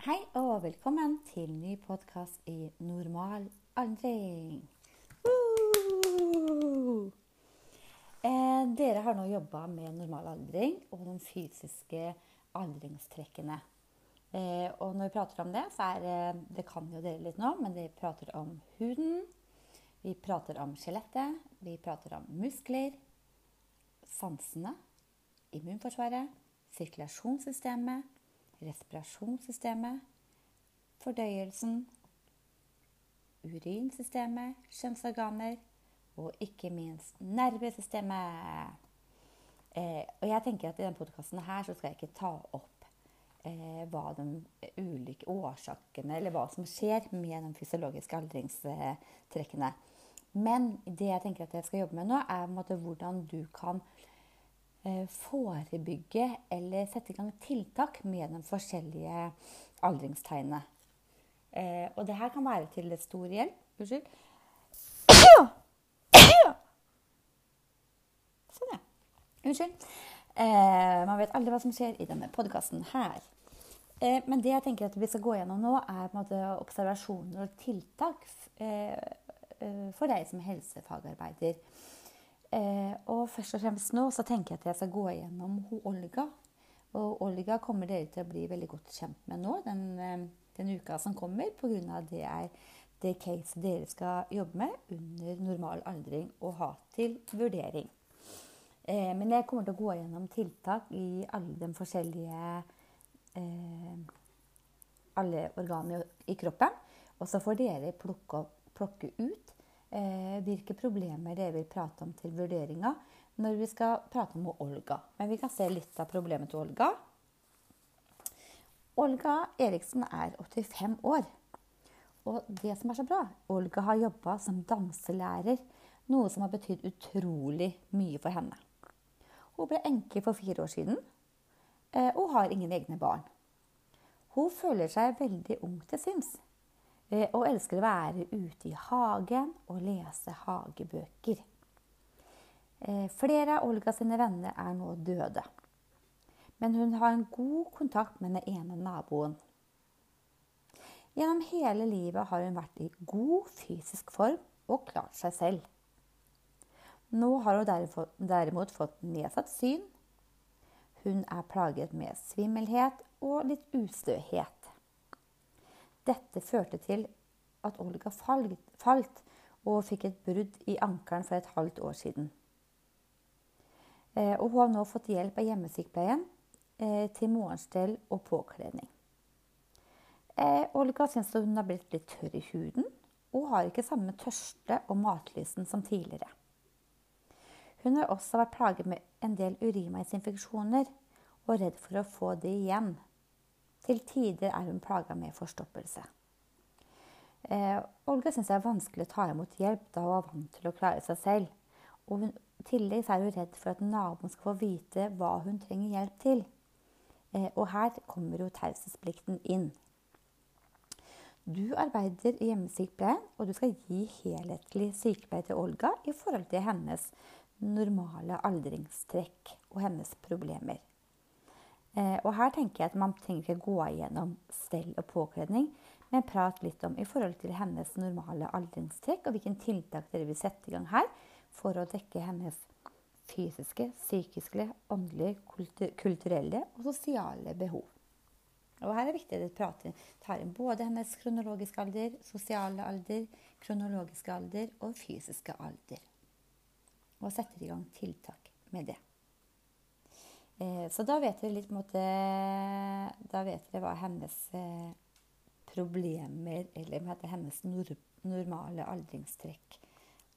Hei og velkommen til ny podkast i Normal aldring. Eh, dere har nå jobba med normal aldring og de fysiske aldringstrekkene. Eh, og når vi prater om det, så er eh, det kan jo dere litt nå, men vi prater om huden. Vi prater om skjelettet. Vi prater om muskler, sansene, immunforsvaret, sirkulasjonssystemet respirasjonssystemet, fordøyelsen, urinsystemet, kjønnsorganer og ikke minst nervesystemet. Eh, og jeg tenker at I denne podkasten skal jeg ikke ta opp eh, hva de ulike årsakene eller hva som skjer med de fysiologiske aldringstrekkene. Men det jeg tenker at jeg skal jobbe med nå, er måte, hvordan du kan forebygge eller sette i gang tiltak med de forskjellige aldringstegnene. Eh, og det her kan være til stor hjelp. Unnskyld. Sånn, ja. Unnskyld. Eh, man vet aldri hva som skjer i denne podkasten her. Eh, men det jeg tenker at vi skal gå gjennom nå, er observasjoner og tiltak eh, eh, for deg som helsefagarbeider. Eh, og først og fremst nå så tenker jeg at jeg skal gå igjennom Olga. Og Olga kommer dere til å bli veldig godt kjent med nå den, eh, den uka som kommer, pga. det er det case dere skal jobbe med under normal aldring og ha til vurdering. Eh, men jeg kommer til å gå gjennom tiltak i alle de forskjellige eh, alle organene i kroppen. Og så får dere plukke, plukke ut hvilke problemer dere vil prate om til vurderinga når vi skal prate om Olga. Men vi kan se litt av problemet til Olga. Olga Eriksen er 85 år. Og det som er så bra, Olga har jobba som danselærer, noe som har betydd utrolig mye for henne. Hun ble enke for fire år siden eh, og har ingen egne barn. Hun føler seg veldig ung til sinns. Eh, og elsker å være ute i hagen og lese hagebøker. Eh, flere av Olga sine venner er nå døde. Men hun har en god kontakt med den ene naboen. Gjennom hele livet har hun vært i god fysisk form og klart seg selv. Nå har hun derimot fått nedsatt syn. Hun er plaget med svimmelhet og litt ustøhet. Dette førte til at Olga falt og fikk et brudd i ankelen for et halvt år siden. Eh, og hun har nå fått hjelp av hjemmesykepleien eh, til morgenstell og påkledning. Eh, Olga syns hun har blitt litt tørr i huden og har ikke samme tørste og matlysten som tidligere. Hun har også vært plaget med en del urinveisinfeksjoner og redd for å få det igjen. Til tider er hun plaga med forstoppelse. Eh, Olga syns det er vanskelig å ta imot hjelp, da hun er vant til å klare seg selv. Og hun, I tillegg er hun redd for at naboen skal få vite hva hun trenger hjelp til. Eh, og her kommer jo taushetsplikten inn. Du arbeider i hjemmesykepleien, og du skal gi helhetlig sykepleie til Olga i forhold til hennes normale aldringstrekk og hennes problemer. Eh, og her tenker jeg at man trenger ikke gå igjennom stell og påkledning, men prat litt om i forhold til hennes normale aldringstrekk, og hvilke tiltak dere vil sette i gang her for å dekke hennes fysiske, psykiske, åndelige, kulturelle og sosiale behov. Og her er det viktig at dere tar inn både hennes kronologiske alder, sosiale alder, kronologiske alder og fysiske alder. Og setter i gang tiltak med det. Eh, så da vet dere litt måte, Da vet dere hva hennes eh, problemer eller hennes normale aldringstrekk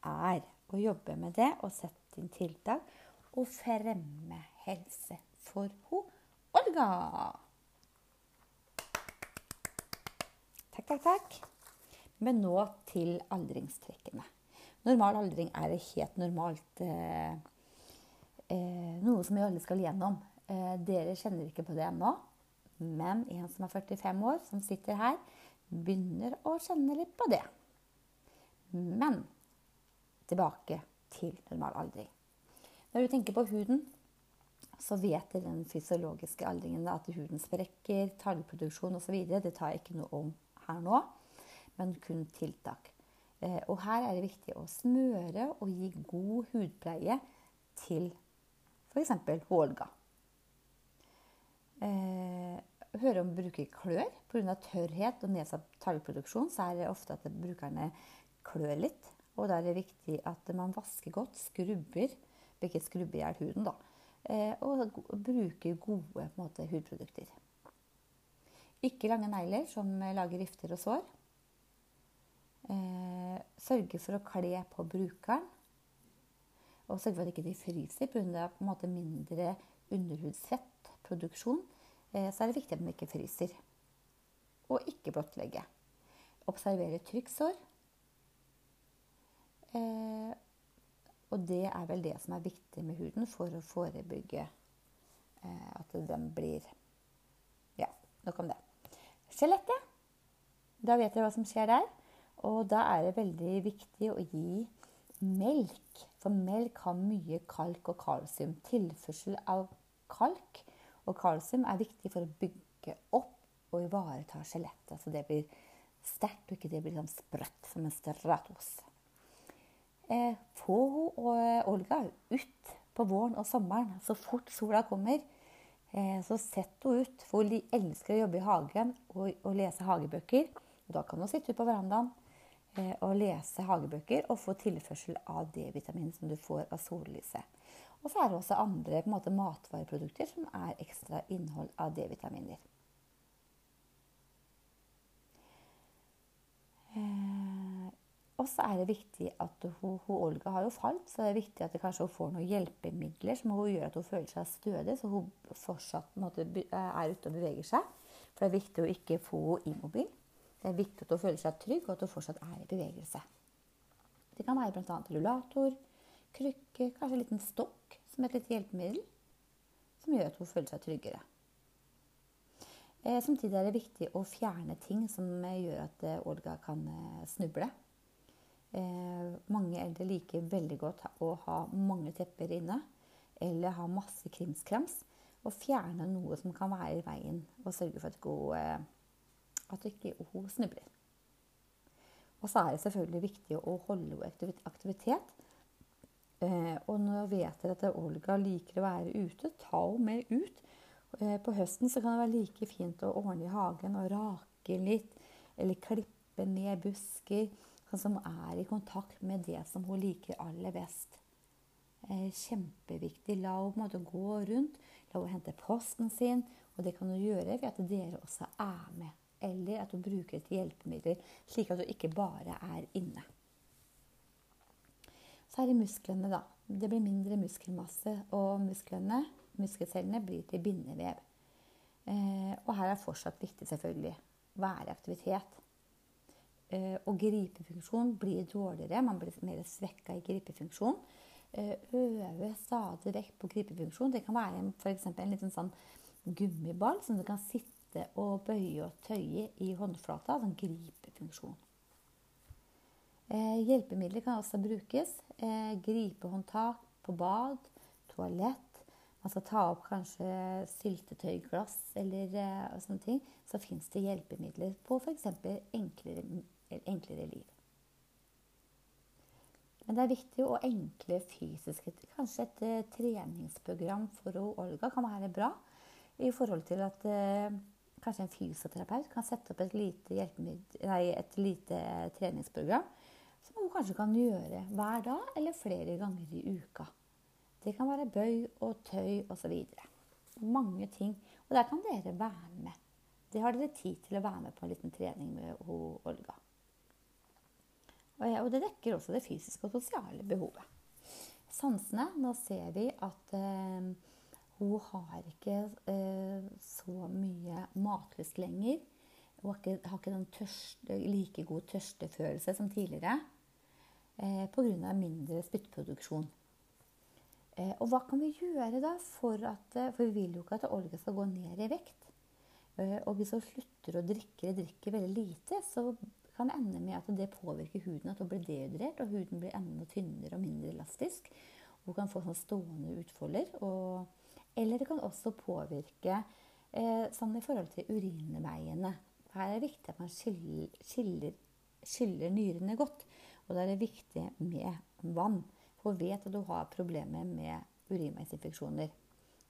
er. Å jobbe med det og sette inn tiltak og fremme helse for ho Olga. Takk, takk, takk. Men nå til aldringstrekkene. Normal aldring er helt normalt. Eh, eh, noe som vi alle skal gjennom. Eh, dere kjenner ikke på det ennå, men en som er 45 år, som sitter her, begynner å kjenne litt på det. Men tilbake til normal aldring. Når du tenker på huden, så vet dere den fysiologiske aldringen at huden sprekker, talgproduksjon osv. Det tar jeg ikke noe om her nå, men kun tiltak. Eh, og her er det viktig å smøre og gi god hudpleie til f.eks. Olga. Eh, hører om bruker klør. Pga. tørrhet og nedsatt talgproduksjon så er det ofte at brukerne klør litt. Og da er det viktig at man vasker godt, skrubber, ikke skrubber hjel huden, da. Eh, og bruker gode måte, hudprodukter. Ikke lange negler som lager rifter og sår. Eh, sørge for å kle på brukeren. Og selvfølgelig ikke de fryser pga. mindre underhudsfettproduksjon. Eh, så er det viktig at de ikke fryser. Og ikke blottlegge. Observere trykksår. Eh, og det er vel det som er viktig med huden for å forebygge eh, at den blir Ja, nok om det. Skjelettet. Da vet dere hva som skjer der. Og da er det veldig viktig å gi melk. For melk har mye kalk og kalsium. Tilførsel av kalk og kalsium er viktig for å bygge opp og ivareta skjelettet. Så det blir sterkt, og ikke det blir sånn sprøtt som en stratos. Eh, få og Olga ut på våren og sommeren så fort sola kommer. Eh, så sett henne ut. For hun elsker å jobbe i hagen og, og lese hagebøker. Da kan hun sitte ute på verandaen eh, og lese hagebøker og få tilførsel av D-vitamin som du får av sollyset. Og så er det også andre måte, matvareprodukter som er ekstra innhold av D-vitaminer. Eh, og så er det viktig at hun, hun, Olga har jo falt, så det er viktig at kanskje hun får noen hjelpemidler som hun gjør at hun føler seg stødig, så hun fortsatt måte, er ute og beveger seg. For det er viktig å ikke få henne immobil. Det er viktig at hun føler seg trygg, og at hun fortsatt er i bevegelse. Det kan være bl.a. rullator, krykke, kanskje en liten stokk som et lite hjelpemiddel, som gjør at hun føler seg tryggere. Eh, samtidig er det viktig å fjerne ting som gjør at eh, Olga kan eh, snuble. Mange eldre liker veldig godt å ha mange tepper inne, eller ha masse krimskrams. Og fjerne noe som kan være i veien, og sørge for at, eh, at ikke hun snubler. Og så er det selvfølgelig viktig å holde henne aktivitet Og og nå vet at Olga liker å være ute, ta henne med ut. Eh, på høsten så kan det være like fint å ordne i hagen og rake litt. Eller klippe ned busker, sånn som er i kontakt med det som hun liker aller best. Eh, kjempeviktig. La henne gå rundt, la henne hente posten sin. Og det kan hun gjøre ved at dere også er med. Eller at hun bruker et hjelpemiddel, slik at hun ikke bare er inne. Så er det musklene, da. Det blir mindre muskelmasse, og musklene, muskelcellene blir til bindevev. Eh, og her er fortsatt viktig, selvfølgelig, være aktivitet. Eh, og gripefunksjon blir dårligere. Man blir mer svekka i gripefunksjon. Eh, øve stadig vekk på gripefunksjon. Det kan være f.eks. en liten sånn gummiball som du kan sitte og bøye og tøye i håndflata. Sånn gripefunksjon. Eh, hjelpemidler kan også brukes. Eh, gripehåndtak på bad, toalett. Man skal ta opp kanskje syltetøyglass eller eh, sånne ting. Så fins det hjelpemidler på f.eks. Enklere, enklere liv. Men det er viktig å enkle fysiske Kanskje et uh, treningsprogram for Olga kan være bra. I forhold til at uh, kanskje en fysioterapeut kan sette opp et lite, nei, et lite treningsprogram som hun kanskje kan gjøre hver dag eller flere ganger i uka. Det kan være bøy og tøy osv. Mange ting. Og der kan dere være med. Det har dere tid til å være med på en liten trening med Olga. Og det dekker også det fysiske og sosiale behovet. Sansene Nå ser vi at eh, hun har ikke eh, så mye matlyst lenger. Hun har ikke, har ikke den tørste, like god tørstefølelse som tidligere eh, pga. mindre spyttproduksjon. Eh, og hva kan vi gjøre da for at eh, For vi vil jo ikke at Olga skal gå ned i vekt. Eh, og hvis hun slutter å drikke eller drikker veldig lite, så kan det ende med at det påvirker huden, at hun blir dehydrert, og huden blir enda tynnere og mindre elastisk. Hun kan få sånn stående utfolder. og Eller det kan også påvirke eh, sånn i forhold til urinveiene. Her er det viktig at man skiller, skiller, skyller nyrene godt. Og da er det viktig med vann. For vet at du har problemer med urinveisinfeksjoner.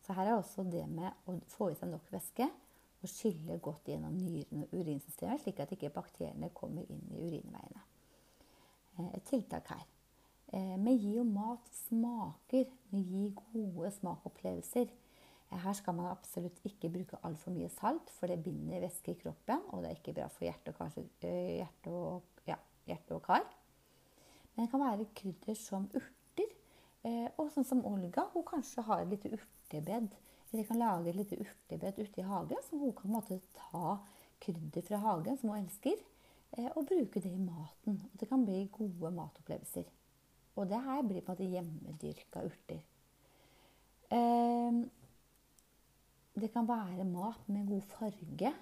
Så her er også det med å få i seg nok væske og skylle godt gjennom nyrene og urinsystemet, slik at ikke bakteriene kommer inn i urinveiene. Eh, et tiltak her. Eh, vi gir jo mat smaker. Vi gir gode smakopplevelser. Eh, her skal man absolutt ikke bruke altfor mye salt, for det binder væske i kroppen, og det er ikke bra for hjerte og, kanskje, hjerte og, ja, hjerte og kar. Men det kan være krydder som urter. Og sånn som Olga, hun kanskje har et lite urtebed. Eller kan lage et lite urtebed ute i hagen, så hun kan måte, ta krydder fra hagen, som hun elsker, og bruke det i maten. Og Det kan bli gode matopplevelser. Og det her blir på en måte hjemmedyrka urter. Eh, det kan være mat med god farge.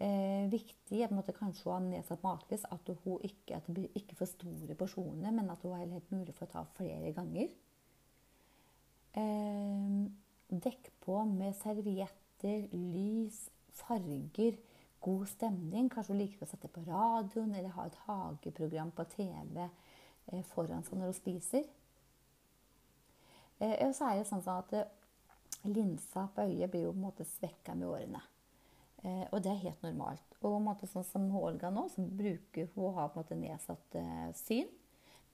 Eh, viktig at måtte kanskje ha nedsatt matlyst, at, hun ikke, at det blir ikke for store porsjoner, men at hun har helt mulig for å ta flere ganger. Eh, dekk på med servietter, lys, farger, god stemning. Kanskje hun liker å sette på radioen eller ha et hageprogram på TV foran seg når hun spiser. Eh, og så er det sånn at eh, linsa på øyet blir jo på en måte svekka med årene. Og det er helt normalt. Og på en måte sånn som Olga nå, så bruker hun har på en måte nedsatt syn.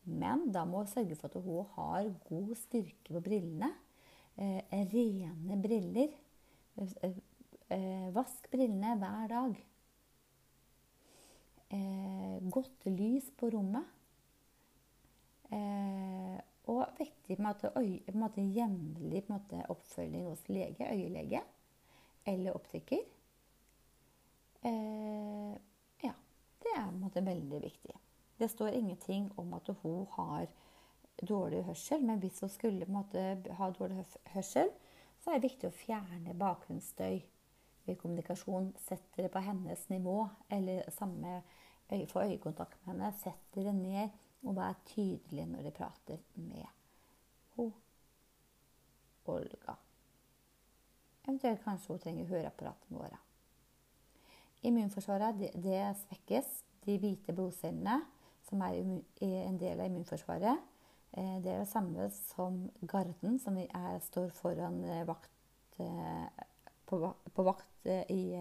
Men da må hun sørge for at hun har god styrke på brillene. rene briller. vask brillene hver dag. godt lys på rommet. Viktig med at øye, jevnlig oppfølging hos lege, øyelege eller optiker. Eh, ja, det er på en måte veldig viktig. Det står ingenting om at hun har dårlig hørsel, men hvis hun skulle på en måte, ha dårlig hørsel, så er det viktig å fjerne bakgrunnsstøy ved kommunikasjon. Sette det på hennes nivå, eller samme øye, få øyekontakt med henne. Sette det ned og være tydelig når de prater med Olga. Eventuelt kanskje hun trenger høreapparatene våre. Immunforsvaret det, det svekkes. De hvite blodcellene, som er en del av immunforsvaret, eh, det er det samme som garden, som er, står foran eh, vakt, eh, på, på vakt i,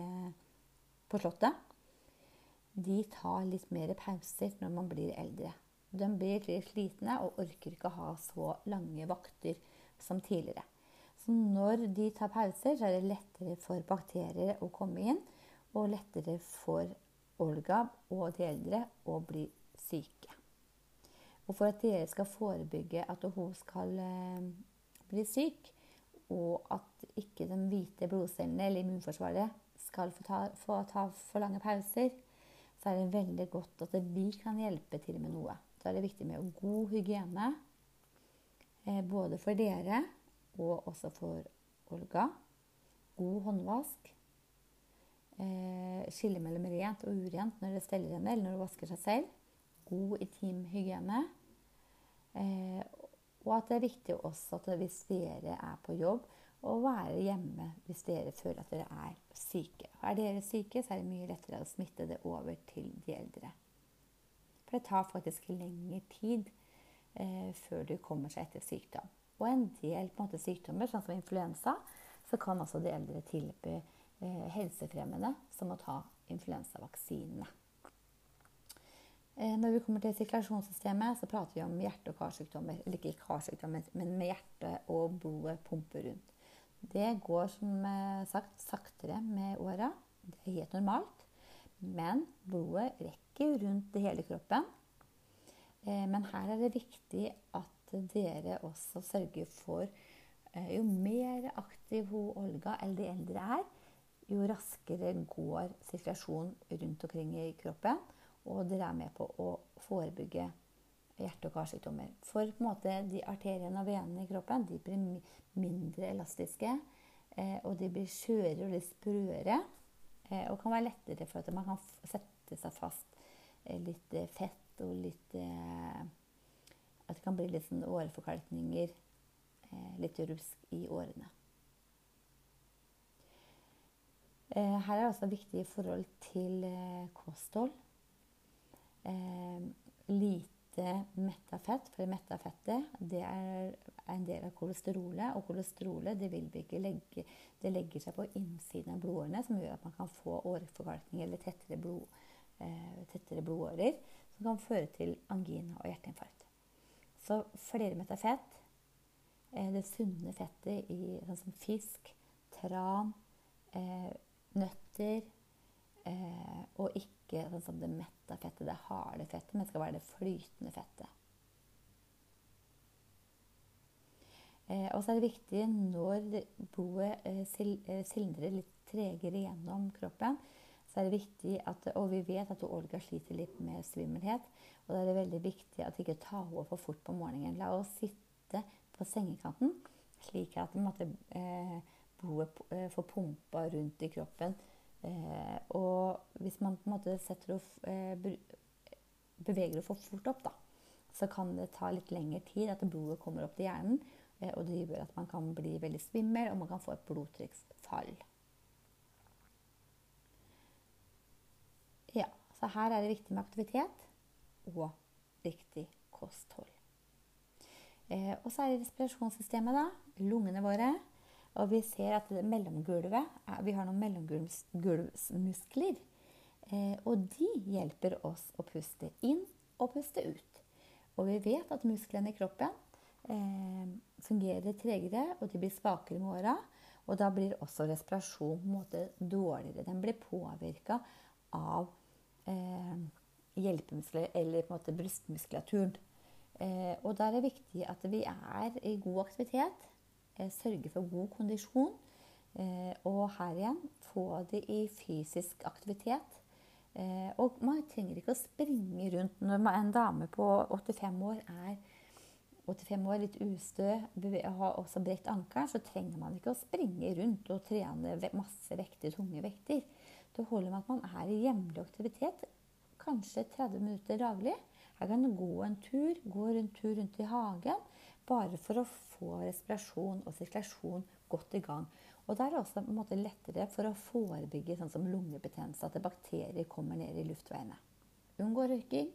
på Slottet. De tar litt mer pauser når man blir eldre. De blir litt slitne og orker ikke å ha så lange vakter som tidligere. Så når de tar pauser, så er det lettere for bakterier å komme inn, og lettere for Olga og de eldre å bli syke. Og for at dere skal forebygge at hun skal eh, bli syk, og at ikke de hvite blodcellene eller immunforsvaret skal få ta, få ta for lange pauser, så er det veldig godt at vi kan hjelpe til med noe. Da er det viktig med god hygiene. Eh, både for dere og også for Olga. God håndvask. Eh, skille mellom rent og urent når det steller henne eller når hun vasker seg selv. God intimhygiene. Eh, og at det er viktig også at hvis dere er på jobb, å være hjemme hvis dere føler at dere er syke. Er dere syke, så er det mye lettere å smitte det over til de eldre. For det tar faktisk lengre tid eh, før du kommer seg etter sykdom. Og en del på en måte, sykdommer, sånn som influensa, så kan altså de eldre tilby eh, helsefremmende som å ta influensavaksinene. Eh, når vi kommer til sirkulasjonssystemet, så prater vi om hjerte- og karsykdommer. Eller ikke karsykdommer, men med hjertet og blodet pumper rundt. Det går som eh, sagt saktere med åra. Det er helt normalt. Men blodet rekker rundt hele kroppen. Eh, men her er det viktig at dere også sørger for eh, Jo mer aktiv hun Olga eller de eldre er, jo raskere går sirkulasjonen rundt omkring i kroppen. Og dere er med på å forebygge hjerte- og karsykdommer. For på en måte, de arteriene og venene i kroppen de blir mindre elastiske. Eh, og de blir skjørere og litt sprøere. Eh, og kan være lettere for at man kan sette seg fast litt fett og litt At det kan bli litt sånn åreforkalkninger, litt rusk i årene. Eh, her er også viktig i forhold til eh, kosthold. Eh, lite metta fett, for metta fettet det er en del av kolesterolet. Og kolesterolet det legge, det legger seg på innsiden av blodårene, som gjør at man kan få åreforkalkning eller tettere, blod, tettere blodårer, som kan føre til angina og hjerteinfarkt. Så flermetta fett, det sunne fettet i sånn som fisk, tran, nøtter. Eh, og ikke sånn som det metta fettet, det harde fettet, men det skal være det flytende fettet. Eh, og så er det viktig når blodet eh, eh, sildrer litt tregere gjennom kroppen, så er det viktig at, Og vi vet at Olga sliter litt med svimmelhet. Og da er det veldig viktig at vi ikke tar henne for fort på morgenen. La henne sitte på sengekanten slik at måte, eh, blodet eh, får pumpa rundt i kroppen. Eh, og hvis man på en måte setter og eh, beveger henne for fort opp, da, så kan det ta litt lengre tid at blodet kommer opp til hjernen. Og det gjør at man kan bli veldig svimmel, og man kan få et blodtrykksfall. Ja, så her er det viktig med aktivitet og riktig kosthold. Eh, og så er det respirasjonssystemet, da. Lungene våre. Og vi ser at mellomgulvet Vi har noen mellomgulvsmuskler. Eh, og de hjelper oss å puste inn og puste ut. Og vi vet at musklene i kroppen eh, fungerer tregere, og de blir svakere med åra. Og da blir også respirasjon måte dårligere. Den blir påvirka av eh, hjelpemuskler eller på en måte brystmuskulaturen. Eh, og da er det viktig at vi er i god aktivitet Eh, sørge for god kondisjon. Eh, og her igjen få det i fysisk aktivitet. Eh, og man trenger ikke å springe rundt når en dame på 85 år er 85 år, litt ustø, har også bredt anker, så trenger man ikke å springe rundt og trene masse vekter, tunge vekter. Det holder med at man er i hjemlig aktivitet, kanskje 30 minutter daglig. Her kan du gå en tur, gå en tur rundt i hagen, bare for å få respirasjon og sirkulasjon godt i gang. Og da er det også en måte, lettere for å forebygge sånn som lungebetennelse, at bakterier kommer ned i luftveiene. Unngå røyking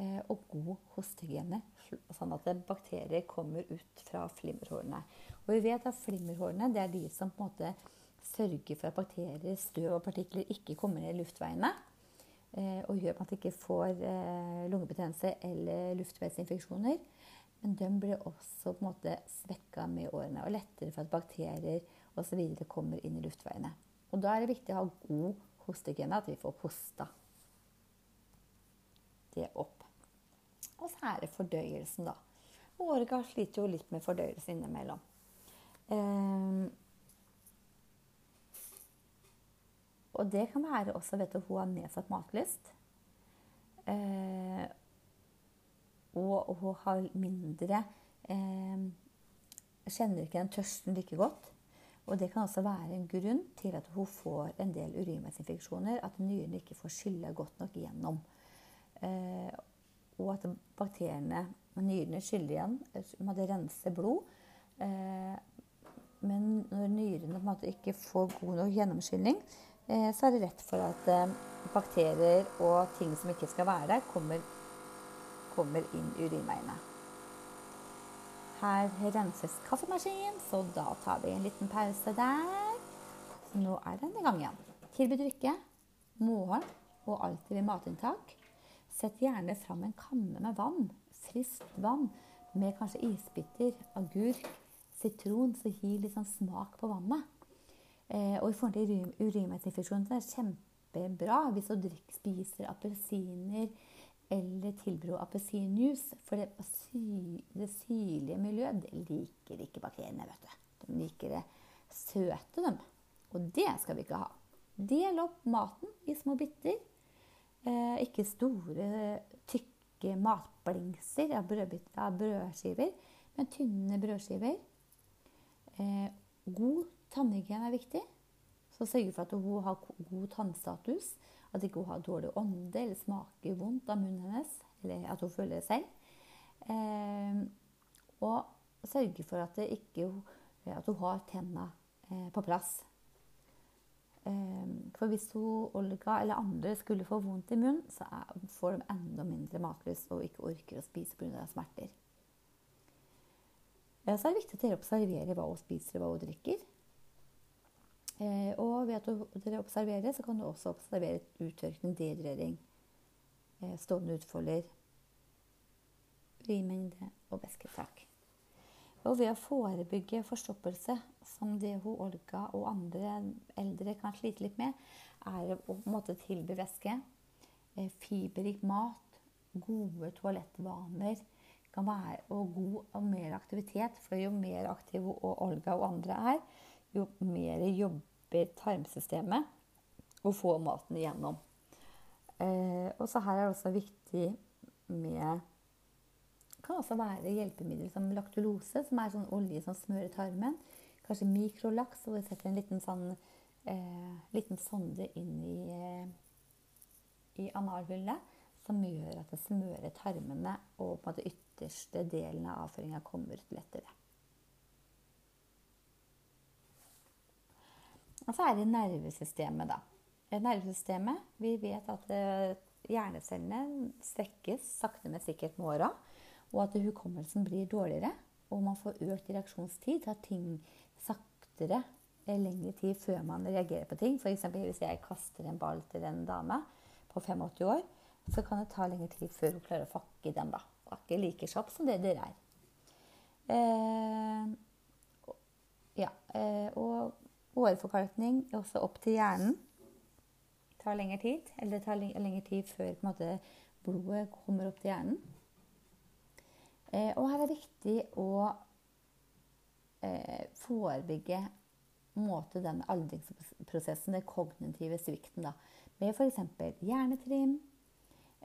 eh, og god hostehygiene, sånn at bakterier kommer ut fra flimmerhårene. Og vi vet at flimmerhårene er de som på en måte sørger for at bakterier, støv og partikler ikke kommer ned i luftveiene. Eh, og gjør at man ikke får eh, lungebetennelse eller luftveisinfeksjoner. Men de blir også på en måte svekka med årene og lettere for at bakterier osv. kommer inn i luftveiene. Og Da er det viktig å ha god hostehygiene, at vi får hosta det opp. Og så er det fordøyelsen, da. Årega sliter jo litt med fordøyelse innimellom. Um, og det kan være også vet du, hun har nedsatt matlyst. Eh, og hun har mindre eh, Kjenner ikke den tørsten like godt. Og det kan også være en grunn til at hun får en del urinveisinfeksjoner. At nyrene ikke får skylle godt nok gjennom. Eh, og at bakteriene Nyrene skyller igjen. Man må rense blod. Eh, men når nyrene ikke får god nok gjennomskylling, eh, så er det rett for at eh, bakterier og ting som ikke skal være der, kommer kommer inn urinveiene. Her renses kaffemaskinen, så da tar vi en liten pause der. Nå er den i gang igjen. Tilbud drikke, morgen og alltid ved matinntak. Sett gjerne fram en kanne med vann, friskt vann, med kanskje isbiter, agurk, sitron, som gir litt sånn smak på vannet. Eh, og i forhold til urinveisinfeksjoner er det kjempebra hvis du spiser appelsiner, eller tilbro appelsinjuice. For det, det, syrlige miljøet det liker ikke bakteriene. vet du. De liker det søte, dem. Og det skal vi ikke ha. Del opp maten i små biter. Eh, ikke store, tykke matblingser av, av brødskiver, men tynne brødskiver. Eh, god tannhygiene er viktig. Så sørg for at hun har god tannstatus. At ikke hun har dårlig ånde eller smaker vondt av munnen hennes. Eller at hun føler det selv. Eh, og sørge for at, ikke, at hun har tenna eh, på plass. Eh, for hvis hun, Olga eller andre skulle få vondt i munnen, så får de enda mindre matlyst og ikke orker å spise pga. smerter. Så er det viktig at dere observerer hva hun spiser og hva hun drikker. Eh, og ved at dere observerer, så kan du også observere uttørkning, dehydrering, eh, stående utfolder, urinmengde og væsketak. Og ved å forebygge forstoppelse, som det hun Olga og andre eldre kan slite litt med, er å på tilby væske, eh, fiberrik mat, gode toalettvaner kan være, og god og mer aktivitet. For jo mer aktiv Olga og andre er, jo mer jobber tarmsystemet å få maten igjennom. Eh, og så her er det også viktig med kan også være hjelpemiddel som laktulose, som er sånn olje som smører tarmen. Kanskje mikrolaks, hvor vi setter en liten, sånn, eh, liten sonde inn i, eh, i analhullet. Som gjør at det smører tarmene, og på en måte ytterste delen av avføringa kommer ut lettere. Og så er det nervesystemet, da. Nervesystemet, Vi vet at eh, hjernecellene svekkes sakte, men sikkert med åra og at hukommelsen blir dårligere. Og man får økt reaksjonstid, tar ting saktere eh, lengre tid før man reagerer på ting. F.eks. hvis jeg kaster en ball til en dame på 85 år, så kan det ta lengre tid før hun klarer å fakke den. da. Ikke like kjapp som det dere er. Eh, ja, eh, og åreforkalkning også opp til hjernen. Det tar lengre tid. Eller det tar lengre tid før måte, blodet kommer opp til hjernen. Eh, og her er det viktig å eh, forebygge måte, den aldringsprosessen, den kognitive svikten, da, med f.eks. hjernetrim.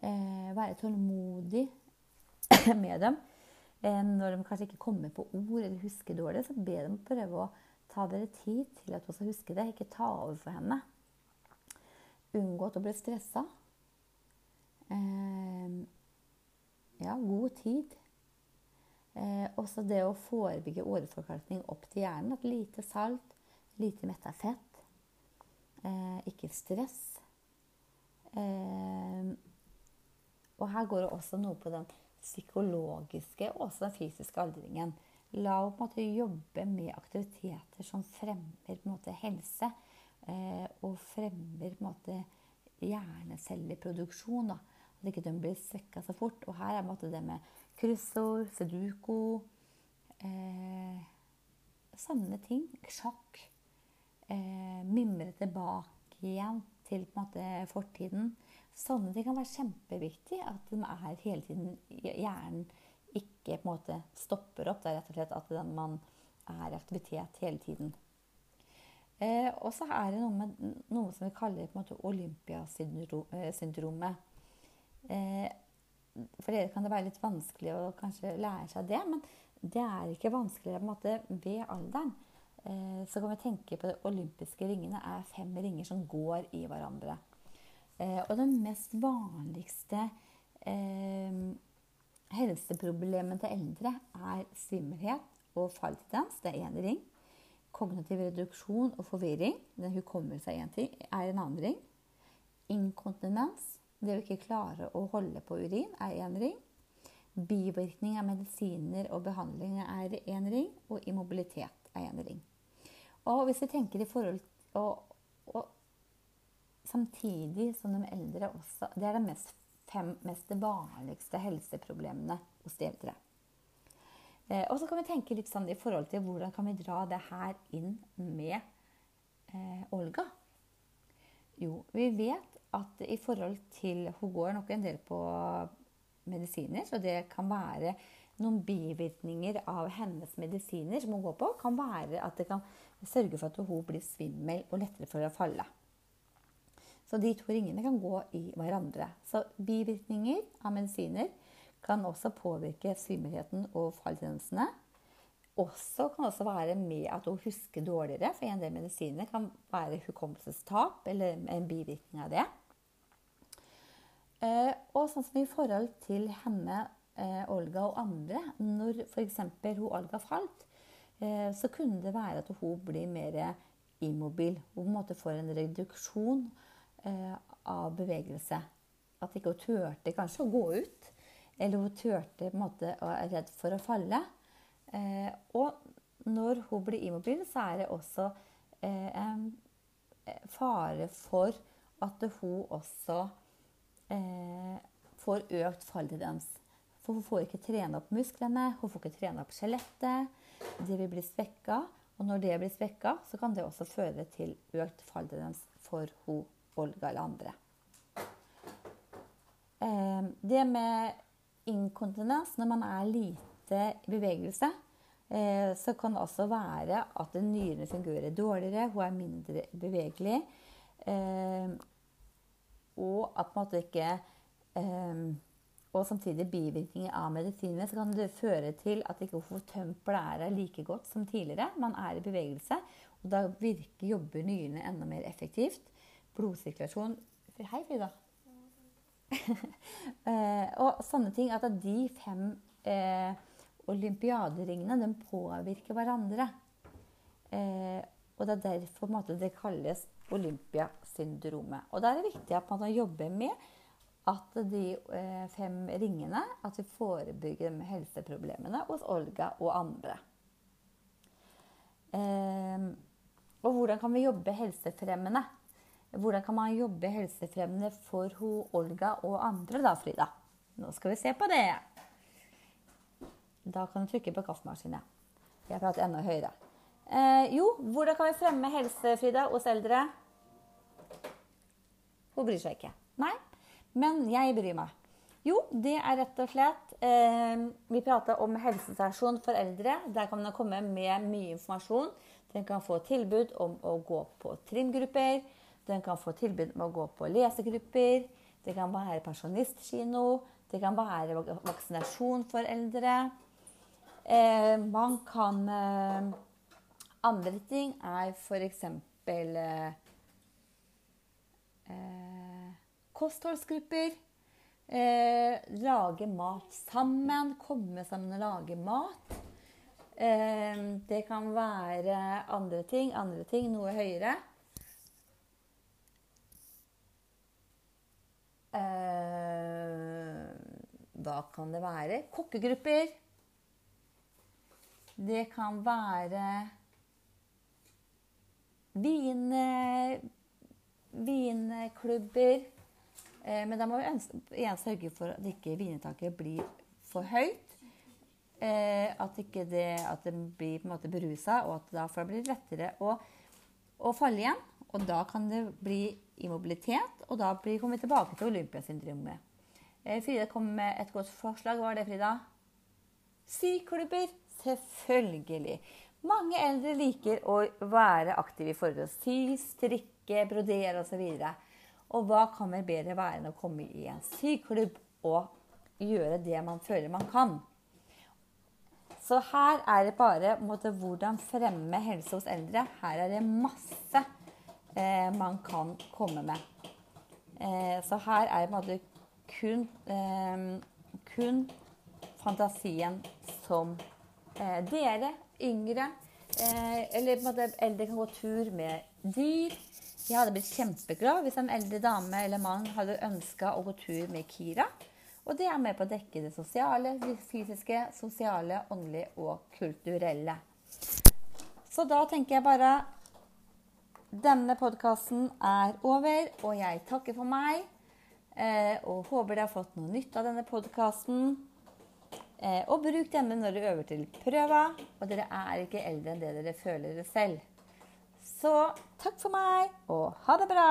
Eh, være tålmodig med dem. Eh, når de kanskje ikke kommer på ord eller husker dårlig, så be dem prøve å ta dere tid til at hun skal huske det. Ikke ta over for henne. Unngå å bli stressa. Eh, ja, god tid. Eh, også det å forebygge åreforkalkning opp til hjernen. At lite salt, lite metta fett, eh, ikke stress. Eh, og her går det også noe på den psykologiske og også den fysiske aldringen. La henne på en måte jobbe med aktiviteter som fremmer på en måte, helse. Eh, og fremmer på en måte hjernecelleproduksjon. Da. At ikke de blir svekka så fort. Og her er på en måte det med kryssord, sudoku eh, Sanne ting. Sjakk. Eh, mimre tilbake igjen til på en måte, fortiden. Sånne ting kan være kjempeviktig. At de er hele tiden Hjernen ikke på en måte stopper opp. Det er rett og slett at man er i aktivitet hele tiden. Eh, og så er det noe, med, noe som vi kaller på olympiasyndromet. Eh, for dere kan det være litt vanskelig å kanskje lære seg det, men det er ikke vanskeligere på en måte ved alderen. Eh, så kan vi tenke på de olympiske ringene er fem ringer som går i hverandre. Eh, og den mest vanligste eh, helseproblemet til eldre er svimmelhet og falltendens. Det er én ring. Kognitiv reduksjon og forvirring, den hukommelse er en annen ring. Inkontinens det å ikke klare å holde på urin er én ring. Bivirkning av medisiner og behandling er én ring. Og immobilitet er én ring. Og hvis vi tenker i forhold og, og, Samtidig som de eldre også Det er den mest, fem mest vanligste helseproblemene hos de eldre. Eh, og så kan vi tenke litt sånn i forhold til hvordan kan vi dra det her inn med eh, Olga. Jo, vi vet at i forhold til Hun går nok en del på medisiner, så det kan være noen bivirkninger av hennes medisiner som hun går på, kan være at det kan sørge for at hun blir svimmel og lettere for å falle. Så de to ringene kan gå i hverandre. Så bivirkninger av medisiner kan også påvirke svimmelheten og falltendensene. Også kan også være med at hun husker dårligere, for en del medisiner kan være hukommelsestap eller en bivirkning av det. Eh, og sånn som i forhold til henne, eh, Olga og andre, når f.eks. hun Olga falt, eh, så kunne det være at hun blir mer immobil. Hun på en måte får en reduksjon eh, av bevegelse. At ikke hun turte kanskje å gå ut. Eller hun turte på en måte og er redd for å falle. Eh, og når hun blir immobil, så er det også eh, en fare for at hun også eh, får økt falltendens. For hun får ikke trene opp musklene, hun får ikke trene opp skjelettet. Det vil bli svekka. Og når det blir svekka, så kan det også føre til økt falltendens for hun, Olga eller andre. Eh, det med inkontinens når man er lite i bevegelse, eh, så kan det også være at nyrene fungerer dårligere, hun er mindre bevegelig. Eh, og at man ikke og samtidig bivirkninger av medisinene, så kan det føre til at ikke får tømt blæra like godt som tidligere. Man er i bevegelse, og da virker, jobber nyrene enda mer effektivt. Blodsirkulasjon Hei, Frida. eh, og sånne ting at de fem eh, olympiaderingene de påvirker hverandre. Eh, og det er derfor måte, det kalles olympiasyndromet. Og da er det viktig at man jobber med at de eh, fem ringene at vi forebygger helseproblemene hos Olga og andre. Eh, og hvordan kan vi jobbe helsefremmende? Hvordan kan man jobbe helsefremmende for ho, Olga og andre, da, Frida? Nå skal vi se på det. Da kan du trykke på kaffemaskinen. Jeg prater enda høyere. Eh, jo, hvordan kan vi fremme helse, Frida, hos eldre? Hun bryr seg ikke. Nei, men jeg bryr meg. Jo, det er rett og slett eh, Vi prater om helsestasjon for eldre. Der kan man komme med mye informasjon. Den kan få tilbud om å gå på trimgrupper. Den kan få tilbud om å gå på lesegrupper. Det kan være pensjonistkino. Det kan være vaksinasjon for eldre. Eh, man kan eh, Andre ting er f.eks. Eh, eh, kostholdsgrupper. Eh, lage mat sammen. Komme sammen og lage mat. Eh, det kan være andre ting. Andre ting noe høyere. Hva kan det være? Kokkegrupper. Det kan være vin, vinklubber. Eh, men da må vi igjen sørge for at ikke vininntaket blir for høyt. Eh, at ikke det, at det blir på en måte berusa, og at da blir det bli lettere å, å, falle igjen. Og da kan det bli immobilitet, og da kommer vi tilbake til olympiasyndromet. Eh, Frida kom med et godt forslag. Hva var det, Frida? Syklubber. Selvfølgelig. Mange eldre liker å være aktive i forhold til sy, strikke, brodere osv. Og, og hva kan vel bedre være enn å komme i en syklubb og gjøre det man føler man kan? Så her er det bare måte, hvordan fremme helse hos eldre. Her er det masse eh, man kan komme med. Eh, så her er det måte, kun, eh, kun fantasien som eh, dere yngre eh, eller måte, eldre kan gå tur med dyr jeg hadde blitt kjempeglad hvis en eldre dame eller mann hadde ønska å gå tur med Kira. Og det er med på å dekke det sosiale, det fysiske, sosiale, åndelige og kulturelle. Så da tenker jeg bare Denne podkasten er over, og jeg takker for meg. Eh, og håper dere har fått noe nytt av denne podkasten. Eh, og bruk denne når dere øver til prøva, og dere er ikke eldre enn det dere føler dere selv. Så takk for meg, og ha det bra!